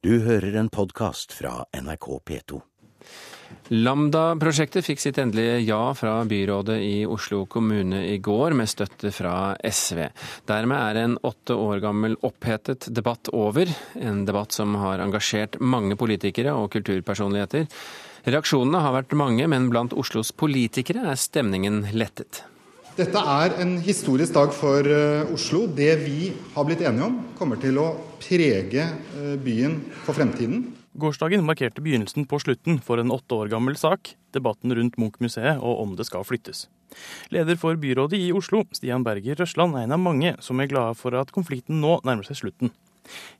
Du hører en podkast fra NRK P2. Lambda-prosjektet fikk sitt endelige ja fra byrådet i Oslo kommune i går, med støtte fra SV. Dermed er en åtte år gammel opphetet debatt over. En debatt som har engasjert mange politikere og kulturpersonligheter. Reaksjonene har vært mange, men blant Oslos politikere er stemningen lettet. Dette er en historisk dag for eh, Oslo. Det vi har blitt enige om, kommer til å prege eh, byen for fremtiden. Gårsdagen markerte begynnelsen på slutten for en åtte år gammel sak, debatten rundt Munch-museet og om det skal flyttes. Leder for byrådet i Oslo, Stian Berger Røsland, er en av mange som er glade for at konflikten nå nærmer seg slutten.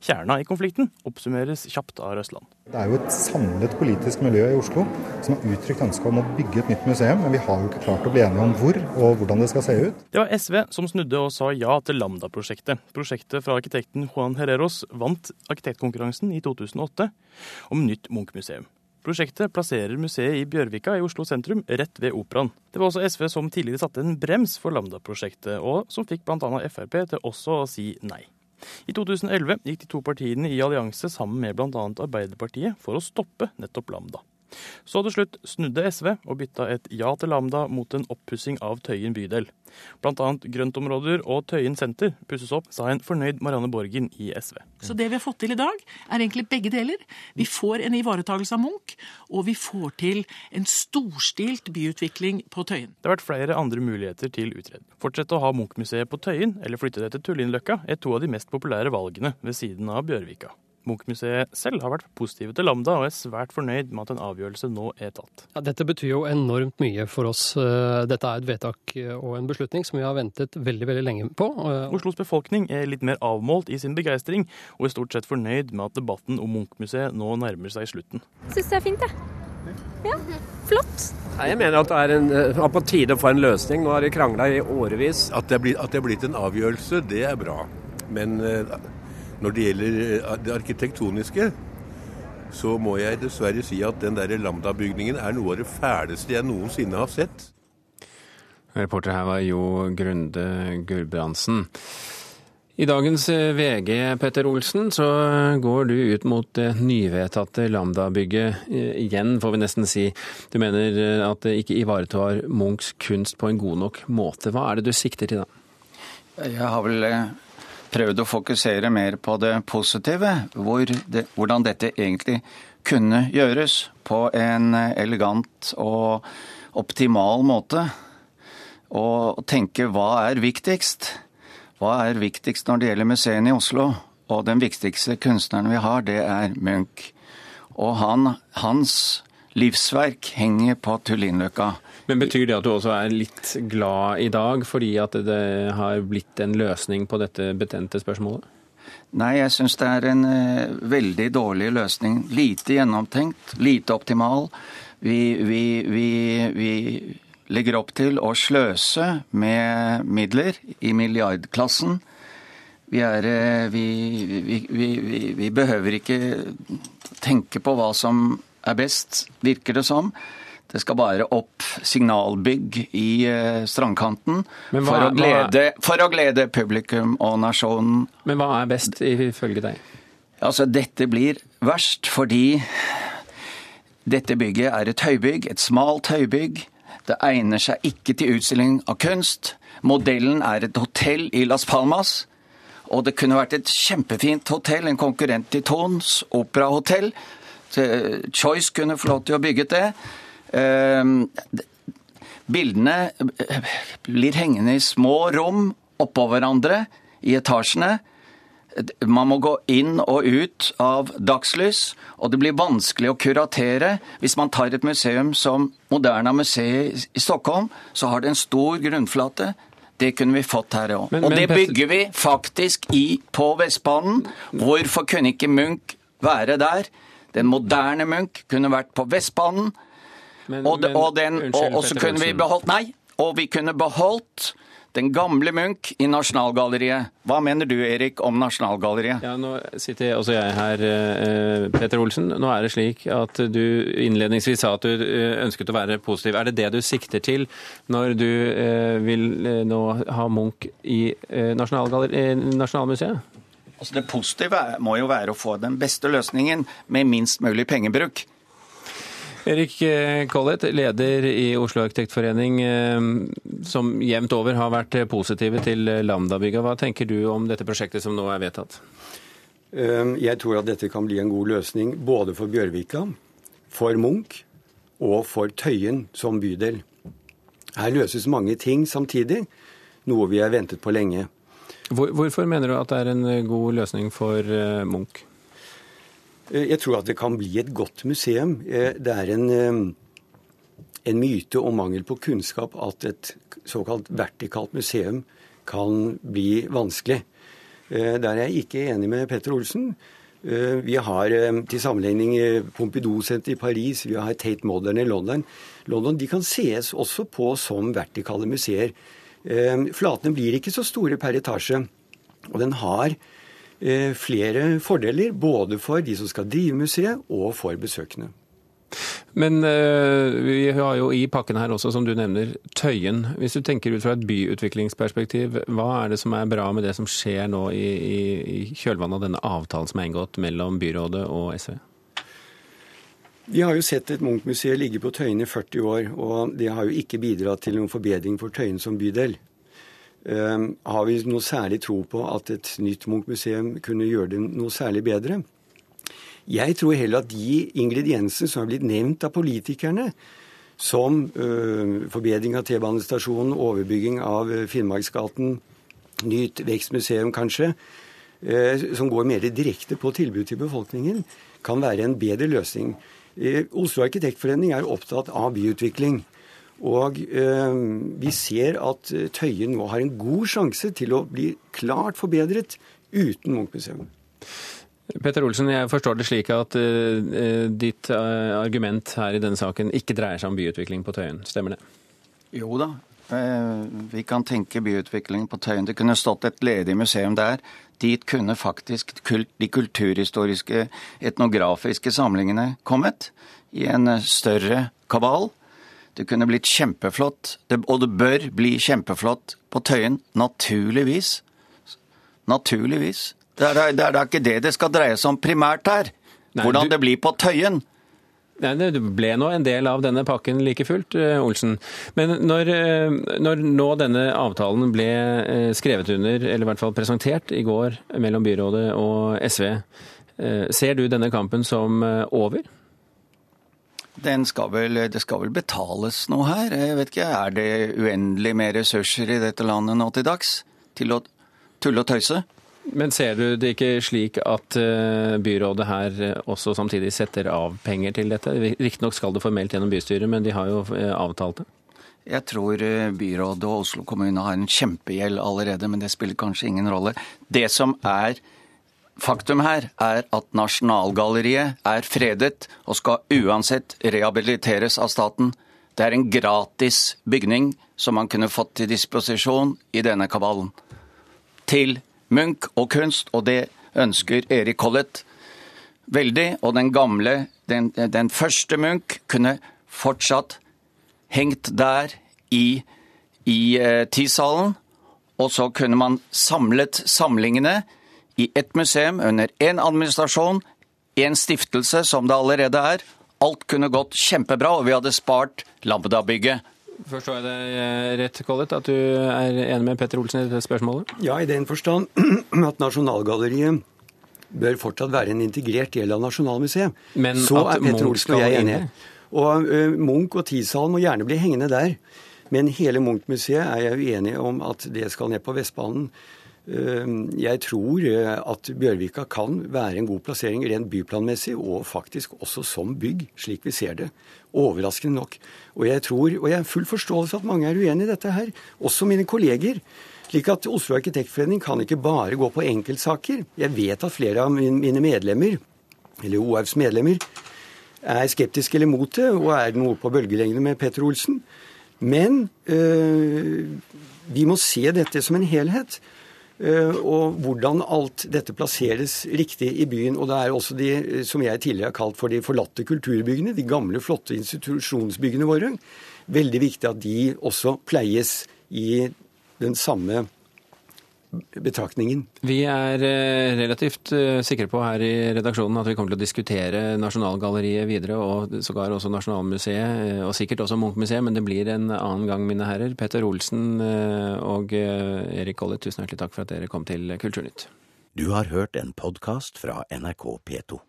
Kjerna i konflikten oppsummeres kjapt av Røsland. Det er jo et samlet politisk miljø i Oslo som har uttrykt ønske om å bygge et nytt museum, men vi har jo ikke klart å bli enige om hvor og hvordan det skal se ut. Det var SV som snudde og sa ja til Lambda-prosjektet. Prosjektet fra arkitekten Juan Herreros vant arkitektkonkurransen i 2008 om nytt Munch-museum. Prosjektet plasserer museet i Bjørvika i Oslo sentrum, rett ved Operaen. Det var også SV som tidligere satte en brems for Lambda-prosjektet, og som fikk bl.a. Frp til også å si nei. I 2011 gikk de to partiene i allianse sammen med bl.a. Arbeiderpartiet for å stoppe nettopp Lambda. Så til slutt snudde SV og bytta et ja til Lambda mot en oppussing av Tøyen bydel. Blant annet grøntområder og Tøyen senter pusses opp, sa en fornøyd Marianne Borgen i SV. Så det vi har fått til i dag, er egentlig begge deler. Vi får en ivaretakelse av Munch, og vi får til en storstilt byutvikling på Tøyen. Det har vært flere andre muligheter til utredning. Fortsette å ha Munch-museet på Tøyen eller flytte det til Tullinløkka er to av de mest populære valgene ved siden av Bjørvika. Munch-museet selv har vært positive til Lambda og er svært fornøyd med at en avgjørelse nå er tatt. Ja, dette betyr jo enormt mye for oss. Eh, dette er et vedtak og en beslutning som vi har ventet veldig veldig lenge på. Eh, Oslos befolkning er litt mer avmålt i sin begeistring, og er stort sett fornøyd med at debatten om Munch-museet nå nærmer seg slutten. Syns det er fint, jeg. Ja. Flott. Jeg mener at det er, en, er på tide å få en løsning. Nå har de krangla i årevis. At det, blitt, at det er blitt en avgjørelse, det er bra. Men eh, når det gjelder eh, det arkitektoniske, så må jeg dessverre si at den der Lambda-bygningen er noe av det fæleste jeg noensinne har sett. Reporter her var Jo Grunde Gulbrandsen. I dagens eh, VG, Petter Olsen, så går du ut mot det nyvedtatte Lambda-bygget igjen, får vi nesten si. Du mener at det ikke ivaretar Munchs kunst på en god nok måte. Hva er det du sikter til da? Jeg har vel prøvd å fokusere mer på det positive. Hvor det, hvordan dette egentlig kunne gjøres på en elegant og optimal måte. Og tenke hva er viktigst? Hva er viktigst når det gjelder museene i Oslo? Og den viktigste kunstneren vi har, det er Munch. Og han, hans livsverk henger på Tullinløkka. Men Betyr det at du også er litt glad i dag fordi at det har blitt en løsning på dette betente spørsmålet? Nei, jeg syns det er en uh, veldig dårlig løsning. Lite gjennomtenkt, lite optimal. Vi, vi, vi, vi legger opp til å sløse med midler i milliardklassen. Vi, er, uh, vi behøver ikke tenke på hva som er best, virker det som. Det skal bare opp signalbygg i eh, strandkanten hva, for, å glede, for, å glede, publikum og nasjonen. Men hva er best ifølge deg? Altså, Dette blir verst fordi dette bygget er et høybygg, et smalt høybygg. Det egner seg ikke til utstilling av kunst. Modellen er et hotell i Las Palmas. Og det kunne vært et kjempefint hotell, en konkurrent til Tons operahotell. Choice kunne få lov til å bygge det. Ehm, bildene eh, blir hengende i små rom oppå hverandre i etasjene. Man må gå inn og ut av dagslys, og det blir vanskelig å kuratere. Hvis man tar et museum som Moderna museet i Stockholm, så har det en stor grunnflate. Det kunne vi fått her òg. Og det bygger vi faktisk i, på Vestbanen. Hvorfor kunne ikke Munch være der? Den moderne Munch kunne vært på Vestbanen. Men, og, men, og, den, unnskyld, og, så kunne vi beholdt Nei, og vi kunne beholdt den gamle Munch i Nasjonalgalleriet. Hva mener du Erik om Nasjonalgalleriet? Ja, Nå sitter også jeg her, eh, Peter Olsen. Nå er det slik at du innledningsvis sa at du eh, ønsket å være positiv. Er det det du sikter til når du eh, vil nå ha Munch i Nasjonalmuseet? Altså Det positive må jo være å få den beste løsningen med minst mulig pengebruk. Erik eh, Collett, leder i Oslo arkitektforening, eh, som jevnt over har vært positive til Lambda-bygga. Hva tenker du om dette prosjektet som nå er vedtatt? Jeg tror at dette kan bli en god løsning både for Bjørvika, for Munch og for Tøyen som bydel. Her løses mange ting samtidig, noe vi har ventet på lenge. Hvorfor mener du at det er en god løsning for eh, Munch? Jeg tror at det kan bli et godt museum. Det er en, en myte og mangel på kunnskap at et såkalt vertikalt museum kan bli vanskelig. Der er jeg ikke enig med Petter Olsen. Vi har til sammenligning Pompidou-senteret i Paris, vi har Tate Modern i London. London de kan sees også på som vertikale museer. Flatene blir ikke så store per etasje. Og den har flere fordeler, både for de som skal drive museet, og for besøkende. Men uh, vi har jo i pakken her også, som du nevner, Tøyen. Hvis du tenker ut fra et byutviklingsperspektiv, hva er det som er bra med det som skjer nå i, i, i kjølvannet av denne avtalen som er inngått mellom byrådet og SV? Vi har jo sett et Munch-museum ligge på Tøyen i 40 år, og det har jo ikke bidratt til noen forbedring for Tøyen som bydel. Uh, har vi noe særlig tro på at et nytt Munch-museum kunne gjøre det noe særlig bedre? Jeg tror heller at de ingrediensene som er blitt nevnt av politikerne, som øh, forbedring av T-banestasjonen, overbygging av Finnmarksgaten, nytt vekstmuseum kanskje, øh, som går mer direkte på tilbud til befolkningen, kan være en bedre løsning. Eh, Oslo Arkitektforening er opptatt av byutvikling. Og eh, vi ser at Tøyen nå har en god sjanse til å bli klart forbedret uten Munch-museum. Petter Olsen, jeg forstår det slik at eh, ditt eh, argument her i denne saken ikke dreier seg om byutvikling på Tøyen, stemmer det? Jo da, uh, vi kan tenke byutvikling på Tøyen. Det kunne stått et ledig museum der. Dit kunne faktisk de kulturhistoriske, etnografiske samlingene kommet i en større kabal. Det kunne blitt kjempeflott, det, og det bør bli kjempeflott på Tøyen, naturligvis. Naturligvis. Det er, det er ikke det det skal dreie seg om primært her. Nei, Hvordan du... det blir på Tøyen. Nei, Det ble nå en del av denne pakken like fullt, Olsen. Men når, når, nå denne avtalen ble skrevet under, eller i hvert fall presentert i går mellom byrådet og SV, ser du denne kampen som over? Skal vel, det skal vel betales noe her? Jeg vet ikke, Er det uendelig med ressurser i dette landet nå til dags til å tulle og tøyse? Men ser du det ikke slik at eh, byrådet her eh, også samtidig setter av penger til dette? Riktignok skal det formelt gjennom bystyret, men de har jo eh, avtalt det. Jeg tror byrådet og Oslo kommune har en kjempegjeld allerede, men det spiller kanskje ingen rolle. Det som er faktum her, er at Nasjonalgalleriet er fredet og skal uansett rehabiliteres av staten. Det er en gratis bygning som man kunne fått til disposisjon i denne kabalen. Til Munch og kunst, og det ønsker Erik Collett veldig. Og den gamle, den, den første Munch, kunne fortsatt hengt der i, i eh, Tisalen. Og så kunne man samlet samlingene i ett museum under én administrasjon, én stiftelse, som det allerede er. Alt kunne gått kjempebra, og vi hadde spart Lambda-bygget. Forstår jeg det rett, Collett, at du er enig med Petter Olsen i dette spørsmålet? Ja, i den forstand at Nasjonalgalleriet bør fortsatt være en integrert del av Nasjonalmuseet. Men Så er Petter Olsen og jeg enige. Og uh, Munch og Tisalen må gjerne bli hengende der. Men hele Munch-museet er jeg uenig om at det skal ned på Vestbanen. Jeg tror at Bjørvika kan være en god plassering rent byplanmessig, og faktisk også som bygg, slik vi ser det. Overraskende nok. Og jeg tror, og jeg har full forståelse at mange er uenig i dette her, også mine kolleger. Slik at Oslo Arkitektforening kan ikke bare gå på enkeltsaker. Jeg vet at flere av mine medlemmer, eller OFs medlemmer, er skeptiske eller mot det, og er noe på bølgelengde med Petter Olsen. Men øh, vi må se dette som en helhet. Eh, og hvordan alt dette plasseres riktig i byen. Og det er også de eh, som jeg tidligere har kalt for de forlatte kulturbyggene, de gamle, flotte institusjonsbyggene våre. Veldig viktig at de også pleies i den samme betraktningen. Vi er eh, relativt eh, sikre på her i redaksjonen at vi kommer til å diskutere Nasjonalgalleriet videre, og sågar også Nasjonalmuseet, og sikkert også Munchmuseet, men det blir en annen gang, mine herrer. Petter Olsen og Erik Collett, tusen hjertelig takk for at dere kom til Kulturnytt. Du har hørt en podkast fra NRK P2.